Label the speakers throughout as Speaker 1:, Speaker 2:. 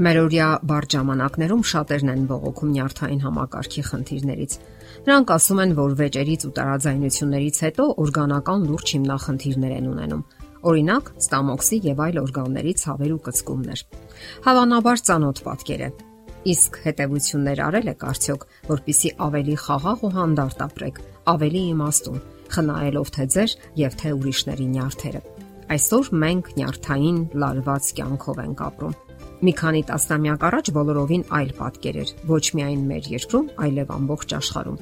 Speaker 1: Մերօրյա բարդ ժամանակներում շատերն են բողոքում նյարդային համակարգի խնդիրներից։ Նրանք ասում են, որ վեճերից ու տարաձայնություններից հետո օրգանական լուրջ հիմնախնդիրներ են ունենում։ Օրինակ, ստամոքսի եւ այլ օրգանների ցավեր ու կծկումներ։ Հավանաբար ծանոթ պատկեր է։ Իսկ հետևություններ արել եք արդյոք, որpիսի ավելի խաղաղ ու հանդարտ ապրեք, ավելի իմաստուն, խնայելով թե ձեր եւ թե ուրիշների նյարդերը։ Այսօր մենք նյարդային լարված կյանքով ենք ապրում Մի քանի տասնամյակ առաջ բոլորովին այլ պատկեր էր, ոչ միայն մեր երկրում, այլև ամբողջ աշխարհում։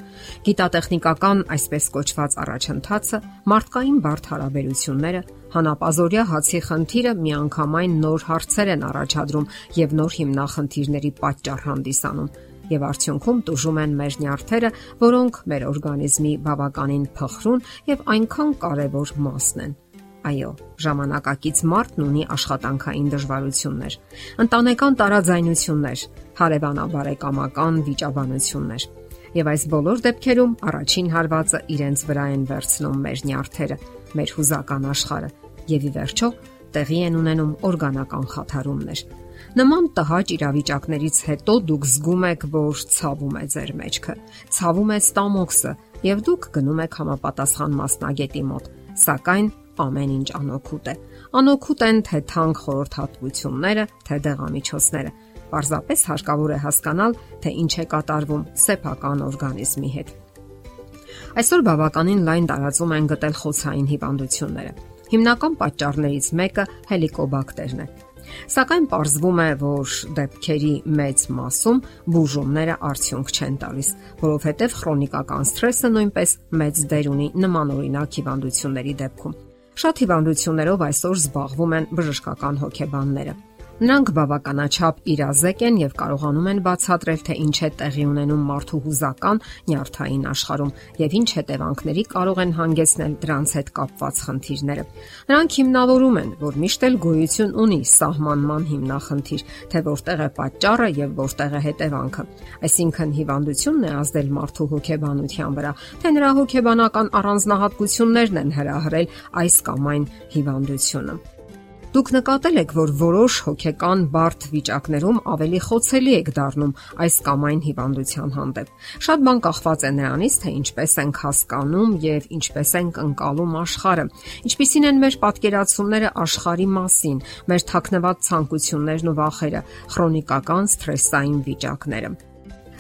Speaker 1: Գիտատեխնիկական այսպես կոչված առաջընթացը, մարդկային բարդ հարաբերությունները, հանապազորյա հացի խնդիրը միանգամայն նոր հարցեր են առաջադրում եւ նոր հիմնախնդիրների պատճառ հանդիսանում եւ արդյունքում տուժում են մեր նյարդերը, որոնք մեր օրգանիզմի բավականին փխրուն եւ այնքան կարեւոր մասն են։ Այո, ժամանակակից մարդն ունի աշխատանքային դժվարություններ, ընտանեկան տարաձայնություններ, հարևանաբարեկամական վիճաբանություններ։ Եվ այս բոլոր դեպքերում առաջին հարվածը իրենց վրա են վերցնում մեր նյարդերը, մեր հուզական աշխարհը, եւ ի վերջո տեղի են ունենում օրգանական խաթարումներ։ Նման տհաճ իրավիճակներից հետո դուք զգում եք, որ ցավում է ձեր մեջքը, ցավում է ստամոքսը, եւ դուք գնում եք համապատասխան մասնագետի մոտ։ Սակայն ամեն ինչ անօքուտ է։ Անօքուտ են թե թանկ խորհրդատվությունները, թե դեղամիջոցները։ Պարզապես հարկավոր է հասկանալ, թե ինչ է կատարվում սեփական օրգանիզմի հետ։ Այսօր բավականին լայն տարածում են գտել խոցային հիվանդությունները։ Հիմնական պատճառներից մեկը հելիկոբակտերն է։ Սակայն ողջվում է, որ դեպքերի մեծ մասում բուժումները արդյունք չեն տալիս, որովհետև քրոնիկական սթրեսը նույնպես մեծ դեր ունի նմանօրինակ հիվանդությունների դեպքում։ Շատ հիվանդություններով այսօր զբաղվում են բժշկական հոգեբանները։ Նրանք բավականաչափ իրազեկ են եւ կարողանում են բացատրել, թե ինչ է տեղի ունենում մարդու հուզական նյարդային աշխարհում եւ ինչ հետևանքների կարող են հանգեցնել դրանց հետ կապված խնդիրները։ Նրանք հիմնավորում են, որ միշտ էլ գոյություն ունի սահմանման հիմնախնդիր, թե որտեղ է պատճառը եւ որտեղ է հետևանքը։ Այսինքն հիվանդությունն է ազդել մարդու հոգեբանության վրա, թե նրա հոգեբանական առանձնահատկություններն են հրահրել այս կամ այն հիվանդությունը։ Դուք նկատել եք, որ որոշ հոգեկան բարդ վիճակներում ավելի խոցելի եք դառնում այս կամ այն հիվանդության հանդեպ։ Շատ բան կախված է նրանից, թե ինչպես ենք հասկանում եւ ինչպես ենք ընկալում աշխարհը, ինչպիսին են մեր պատկերացումները աշխարհի մասին, մեր թաքնված ցանկություններն ու վախերը, քրոնիկական սթրեսային վիճակները։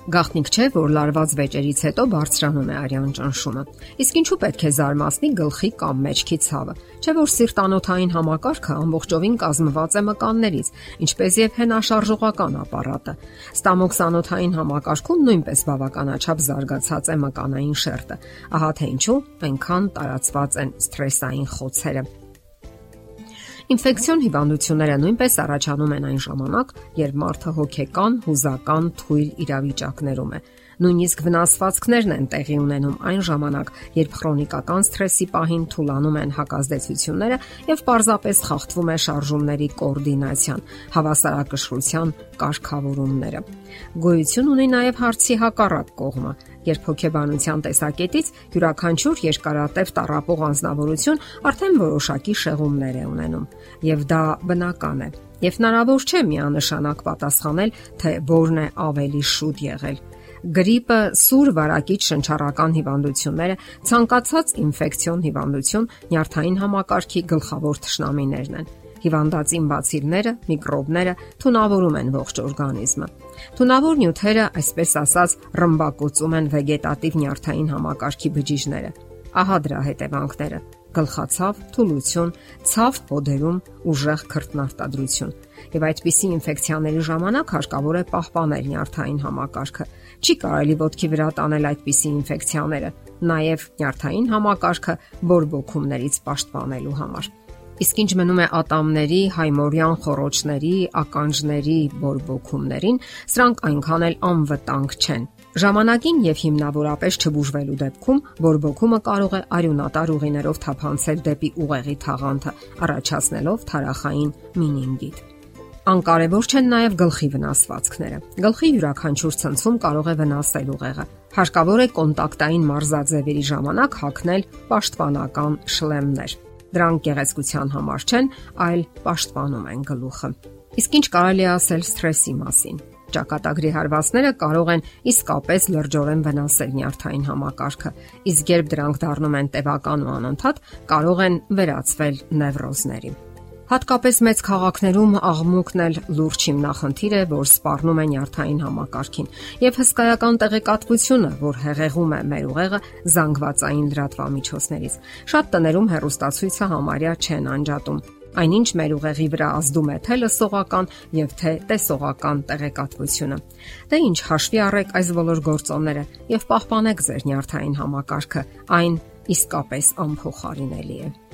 Speaker 1: Գաղտնիք չէ, որ լարված վեճերից հետո բարձրանում է արյան ճնշումը։ Իսկ ինչու պետք է զարմացնի գլխի կամ մեջքի ցավը։ Չէ՞ որ սիրտանոթային համակարգը ամբողջովին կազմված է մկաններից, ինչպես եւ հենաշարժողական ապարատը։ Ստամոքսանոթային համակարգում նույնպես բավականաչափ զարգացած է մկանային շերտը։ Ահա թե ինչու այնքան տարածված են սթրեսային խոցերը։ Ինֆեկցիոն հիվանդությունները նույնպես առաջանում են այն ժամանակ, երբ մարդը հոգեկան, հուզական, թույլ իրավիճակներում է։ Նույնիսկ վնասվածքներն են տեղի ունենում այն ժամանակ, երբ քրոնիկական սթրեսի պահին թուլանում են հակազդեցությունները եւ պարզապես խախտվում է շարժումների կոորդինացիան, հավասարակշռության կարգավորումները։ Գոյություն ունի նաեւ հարցի հակառակ կողմը, երբ հոգեբանության տեսակետից յուրաքանչյուր երկարատև տարապող անznավորություն արդեն որոշակի շեղումներ է ունենում, եւ դա բնական է։ Եվ հնարավոր չէ միանշանակ պատասխանել, թե որն է ավելի շուտ եղել գրիպը, սուր վարակիչ շնչառական հիվանդությունները, ցանկացած ինֆեկցիոն հիվանդություն նյարդային համակարգի գլխավոր թշնամիներն են։ Հիվանդացին բացիլները, միկրոբները թունավորում են ողջ օրգանիզմը։ Թունավոր նյութերը, այսպես ասած, ռմբակոծում են վեգետատիվ նյարդային համակարգի բջիջները։ Ահա դրա հետևանքները. Գլխացավ, թուլություն, ցավ հոդերում, ուժեղ քրտնարտադրություն։ Եվ այդպիսի ինֆեկցիաների ժամանակ հարկավոր է պահպանել նյարդային համակարգը։ Չի կարելի ոտքի վրա տանել այդպիսի ինֆեկցիաները, նաև նյարդային համակարգը բորբոքումներից պաշտպանելու համար։ Իսկ ինչ մնում է ատամների, հայմորյան խոռոչների, ականջների բորբոքումներին, սրանք այնքան էլ անվտանգ չեն Ժամանակին եւ հիմնավորապես չբուժվելու դեպքում բորբոքումը կարող է արյունատար ուղիներով թափանցել դեպի ուղեղի թաղանթը, առաջացնելով թարախային մինինգիտ։ Անկարևոր չեն նաև գլխի վնասվածքները։ Գլխի յուրաքանչյուր ցնցում կարող է վնասել ուղեղը։ Հարկավոր է կոնտակտային մարզաձևերի ժամանակ հագնել պաշտպանական շլեմներ։ Դրանք գեղեցկության համար չեն, այլ պաշտպանում են գլուխը։ Իսկ ինչ կարելի է ասել սթրեսի մասին։ Ճակատագրի հարվածները կարող են իսկապես լրջորեն վնասել նյարդային համակարգը, իսկ երբ դրանք դառնում են տևական ու անընդհատ, կարող են վերածվել նևրոզների։ Հատկապես մեծ քաղաքներում աղմուկն էլ լուրջ հիմնախնդիր է, որ սպառնում է նյարդային համակարգին, եւ հսկայական տեղեկատվությունը, որ հեղեղում է մեր ուղեղը զանգվածային լրատվամիջոցներից։ Շատ տներում հերոստացույցը համարյա չեն անջատում այնինչ մեր ուղեղի վրա ազդում է թե լսողական եւ թե տեսողական տեղեկատվությունը։ Դե ինչ հաշվի առեք այս բոլոր գործոնները եւ պահպանեք ձեր նյարդային համակարգը, այն իսկապես անփոխարինելի է։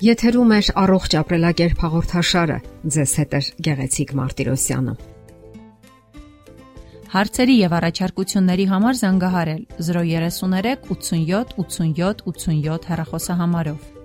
Speaker 1: Եթերում է առողջ ապրելակերպ հաղորդաշարը։ Ձեզ հետ է Գեղեցիկ Մարտիրոսյանը։
Speaker 2: Հարցերի եւ առաջարկությունների համար զանգահարել 033 87 87 87 հեռախոսահամարով։